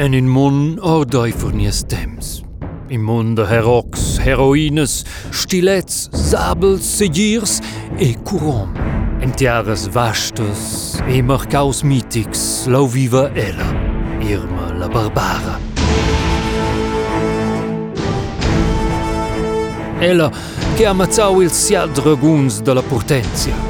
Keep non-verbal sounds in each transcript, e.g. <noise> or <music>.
En in mun ordoi fornies temps. In mun de herocs, heroïnes, stilets, sabels, segirs e curom. En tiares vastes e mercaus mitics lau viva ella, Irma la Barbara. Ella che ammazzau ils siat draguns de la Portenzia,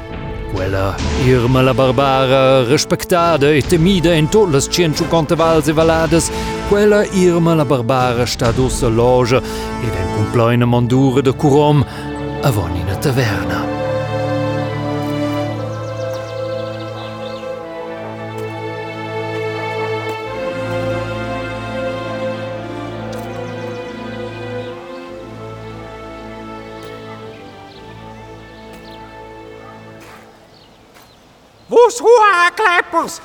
Quella Irma la barbara respectada e temida in tolles cientu e valades, quella Irma la barbara sta dossa loge ed en compleine mandure de Curom avon in a taverna. Wo's hoa kleppers?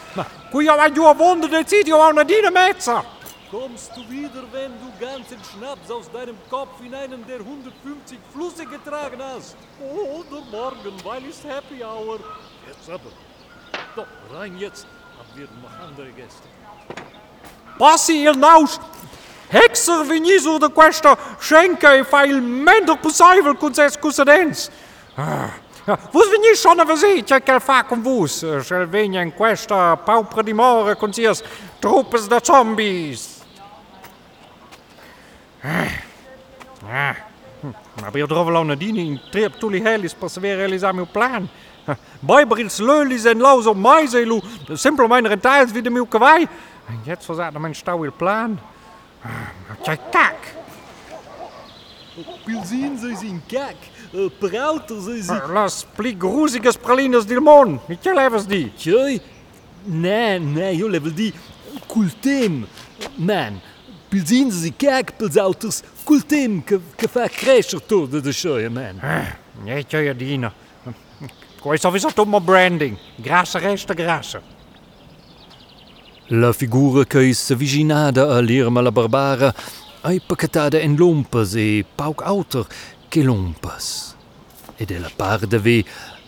Kun je aan jouw wonden de zit je aan de Metzer? Kommst du wieder, wenn du ganzen Schnaps aus deinem Kopf in einen der 150 Flüsse getragen hast? Oder morgen, weil ist Happy Hour. Jetzt aber. Doch, rein jetzt, haben wir noch andere Gäste. Passi il naus. Hexer veniso de questa schenke e fa il mender possibile con ses cussadens. Vos veni schon a vesi, c'è che fa con vos. Se vegna in questa paupra di more con sias truppes de zombies. Ah. Ma io trovo la nadine in trip tuli helis per severe realisare mio plan. Bijbrils leulis en laus op maizelu, simpel mijn rentails wie de mil kawai. Jetzt verzat mijn stouw il plan. Tjai kak. Pilzin sei sie in Prauter sei sie... Las pli grusiges pralines del mon. Niet je levens die. Tjoi? Nee, nee, io level di cultem. Man, pilzin sei Kack, pilsauters, cultem, che, che fa crescer tutto de schoie, man. Niet je dina. Kooi sowieso tot mijn branding. Grassa resta grassa. La figura che is viginada a l'Irma la Barbara ai en lompas e pauc auter lompas. Ed la part d'avè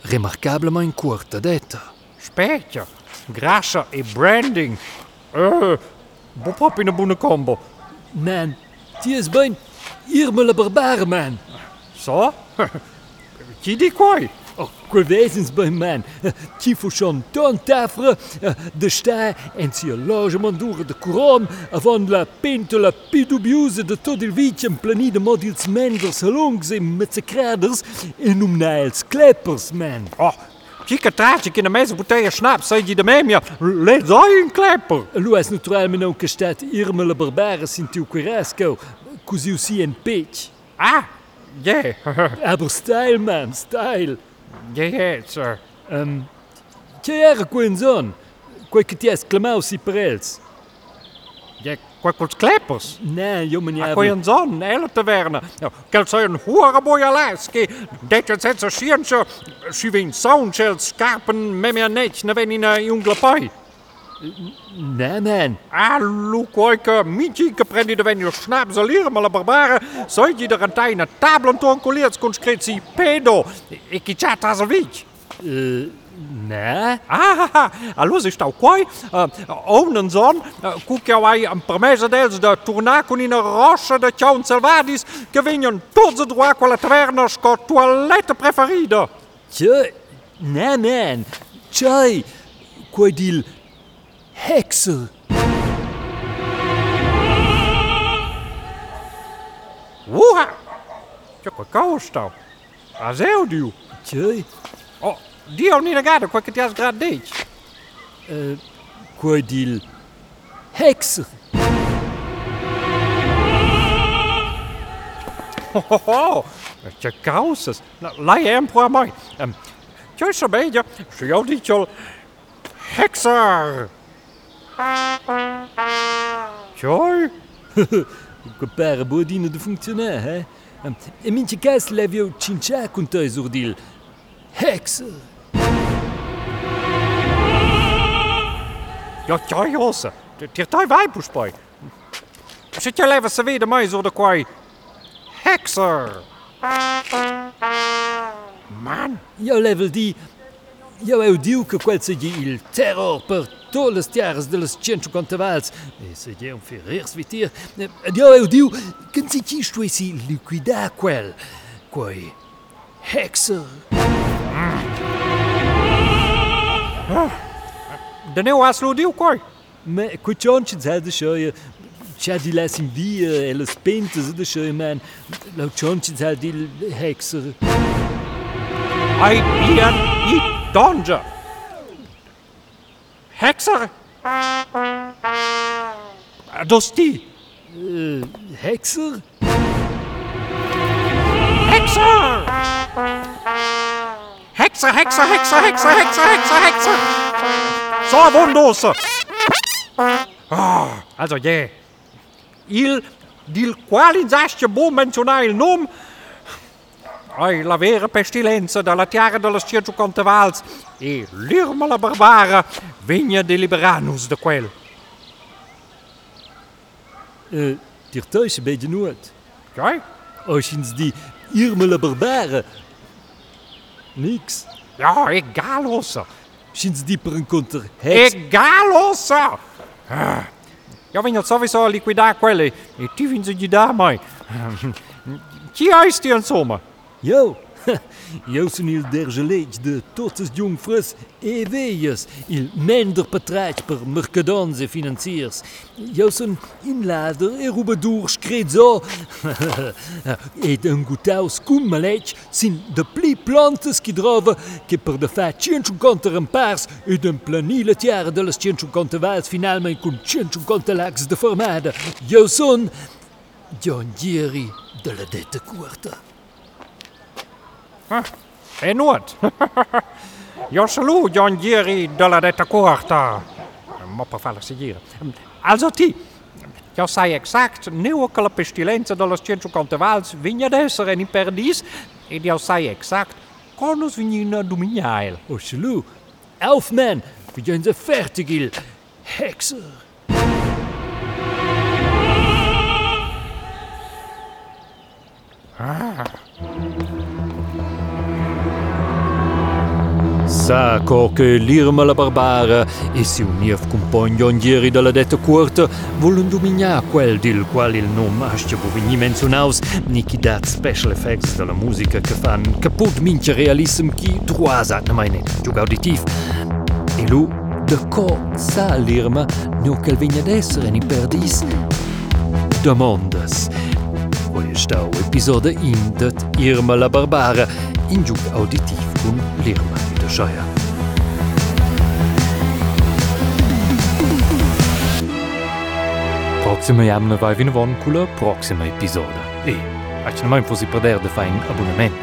remarcablement in quartadetta. Specchia, grassa e branding. Uh, bo proprio una buona combo. Man, ti es ben? Irme la barbare, man. So? Chi di quoi? Oh, quel wezens bij man. Die fu schon ton tafre, de sta en sia logement dure de couron, avant la pinto la pidubiuse de tot il vicem plani de modils menders halongs en met se kraders en nails kleppers, man. Oh, chica traatje in de meeste bouteille schnaps, zei je de memia. Let zij een klepper. Lu es naturalment non che stat Irma la Barbare sintiu Querasco, così usi en pitch. Ah, yeah. <laughs> Aber style, man, style. Sir. Um, che era quel zon? Quel che ti has clamau si per els? Yeah, quackels kleppers. Nee, io me ne Ah, Quei een zon, hele taverne. Ja, Kel zei een hoere boja laski. Dit het zet zo. Si vin soundshell scapen me mea nec, ne ven in een ungla pai. Nee, man. Ah, lucoica, mici che prendi de ven schnaps alire ma la barbare. Zei je er een tijne tablen toncoleerts con scritsi pedo. Ik chichat as a vic. Uh, nee? Ah, allora si stau qua, uh, onen zon, uh, cucchia ai un dels de tornar con una rossa de ciaun selvadis che vengono droit con la taverna sco toilette preferida. Tje, nee, man. Tjai, quei dil Uha! C'è quel costo. A zeu diu. Tjai, Oh, dio ni negado, quel che ti has gradit. uh, quei dil hekser. Oh, oh, oh. C'è causas. Lei è un po' a mai. Um, c'è so meglio, se io dico Hexer. C'è? Quei pare bodine de funcționar, hè? Um, e mince cas levio cincea con te sur dil hekser. Ja, ja, Josse. Tir tai vai puspoi. Se te leva se vede mais ou de quai. Hexer. Man, Io level di... Jeu eu digo que quel segi o terror per to les tiares de 150 cientu e seria um ferrers vitir, ed eu diu que não cistu e si liquida qual, qual hexer. Da neu aslo diu o Ma Mas, ci zel de scioie, já de là in via e le spente de scioie man, l'aucion ci zel di hexer. Ai, Ian, Ian, donja. Hexer. Dos ti. Äh, Hexer? Hexer! Hexer, Hexer, Hexer, Hexer, Hexer, Hexer, Hexer! So wunderse! Ah, also je. Il, dil quali zasce buon menzionare il Oi, la vera pestilenza dalla terra dello Circo Contevals e l'irma la barbara vinha de liberar-nos de quel. Uh, Dir thuis bij de noord. di Als je die irmele barbaren. Niks. Ja, egal, ossa. Sinds die per encounter heks. Egal, ossa! Ah. Ja, vinha sowieso a liquidar quelle. E ti vinse de dar mai. Chi hai sti insomma? Jo. Jo son il de totes jongfres e veies, il mender patraig per mercadons e financiers. Jo son inlader e rubadour screzo. <laughs> Ed un gutaus cum maleix sin de pli plantes qui drova che per de fa 150 rempars ed un planile tiara de les 150 vals finalment con 150 lacs de formada. Jo son John Gieri de la dette curta. E nuot. Io saluto John Gieri della detta corta. Ma per farla seguire. Also ti, io sai exact nu che la pestilenza della scienza contevals vigna d'essere in perdis ed io sai exact quando vigna dominiail. Oshelu, elf men, zijn ze fertig il. Hekser. Sacco che l'irma la barbara e si unir compagno ieri dalla detta corta volen dominar quel dil qual il nom asce bovigni menzonaus ni chi dat special effects della musica che fan caput mince realism chi droasat na meine giug auditiv e lu de co sa l'irma no quel vigna d'essere ni perdis? Demandas Poi stau episode in dat Irma la Barbara in giug auditiv kun l'Irma Bedfordshire. Proxima javna ne vajvina vonkula, proxima episoda. E, če ne manj fosi prader da fajn abonament,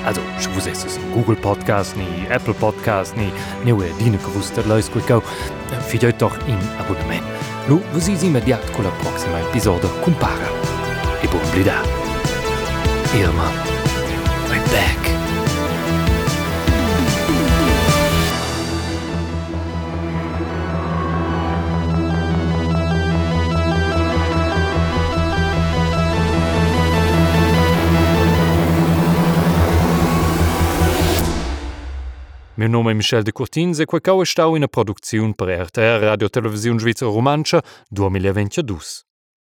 Also, schon was es? Google Podcast, nie Apple Podcast, nie neue Dinge gewusst, der Leute gekauft. Vielleicht eh, doch in Abonnement. Lu, was ist immediat con la prossima episode compara. E buon blida. Irma, I'm back. Meu nome é Michel de Cortins e quecau estau in a produziun per RTR Radio Televisiun Svizra Romancia 2022.